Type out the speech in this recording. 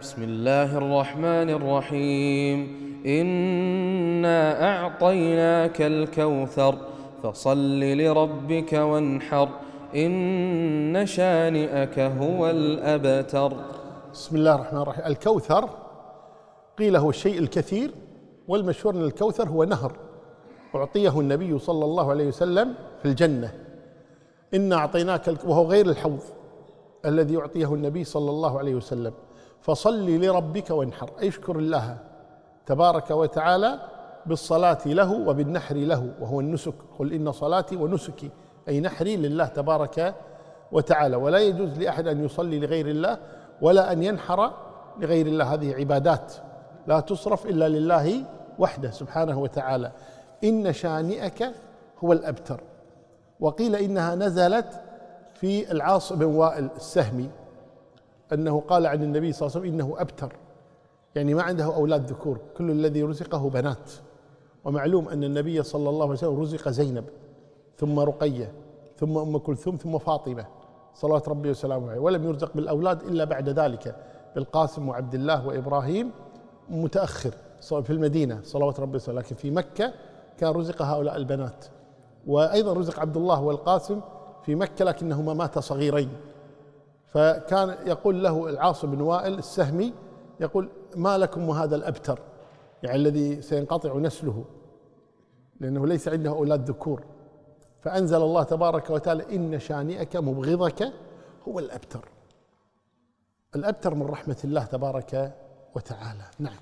بسم الله الرحمن الرحيم. إنا أعطيناك الكوثر فصل لربك وانحر. إن شانئك هو الأبتر. بسم الله الرحمن الرحيم. الكوثر قيل هو الشيء الكثير والمشهور أن الكوثر هو نهر. أعطيه النبي صلى الله عليه وسلم في الجنة. إنا أعطيناك وهو غير الحوض الذي يعطيه النبي صلى الله عليه وسلم. فصل لربك وانحر. اشكر الله تبارك وتعالى بالصلاة له وبالنحر له وهو النسك. قل إن صلاتي ونسكي أي نحري لله تبارك وتعالى. ولا يجوز لأحد أن يصلي لغير الله ولا أن ينحر لغير الله. هذه عبادات لا تصرف إلا لله وحده سبحانه وتعالى. إن شانئك هو الأبتر. وقيل إنها نزلت في العاص بن وائل السهمي. أنه قال عن النبي صلى الله عليه وسلم إنه أبتر. يعني ما عنده أولاد ذكور كل الذي رزقه بنات. ومعلوم أن النبي صلى الله عليه وسلم رزق زينب ثم رقية ثم أم كلثوم ثم فاطمة. صلوات ربي وسلامه عليه. ولم يرزق بالأولاد إلا بعد ذلك. بالقاسم وعبد الله وإبراهيم متأخر في المدينة صلوات ربي وسلامه لكن في مكة كان رزق هؤلاء البنات. وأيضا رزق عبد الله والقاسم في مكة لكنهما ماتا صغيرين. فكان يقول له العاص بن وائل السهمي يقول ما لكم وهذا الأبتر؟ يعني الذي سينقطع نسله لأنه ليس عنده أولاد ذكور. فأنزل الله تبارك وتعالى إن شانئك مبغضك هو الأبتر. الأبتر من رحمة الله تبارك وتعالى. نعم.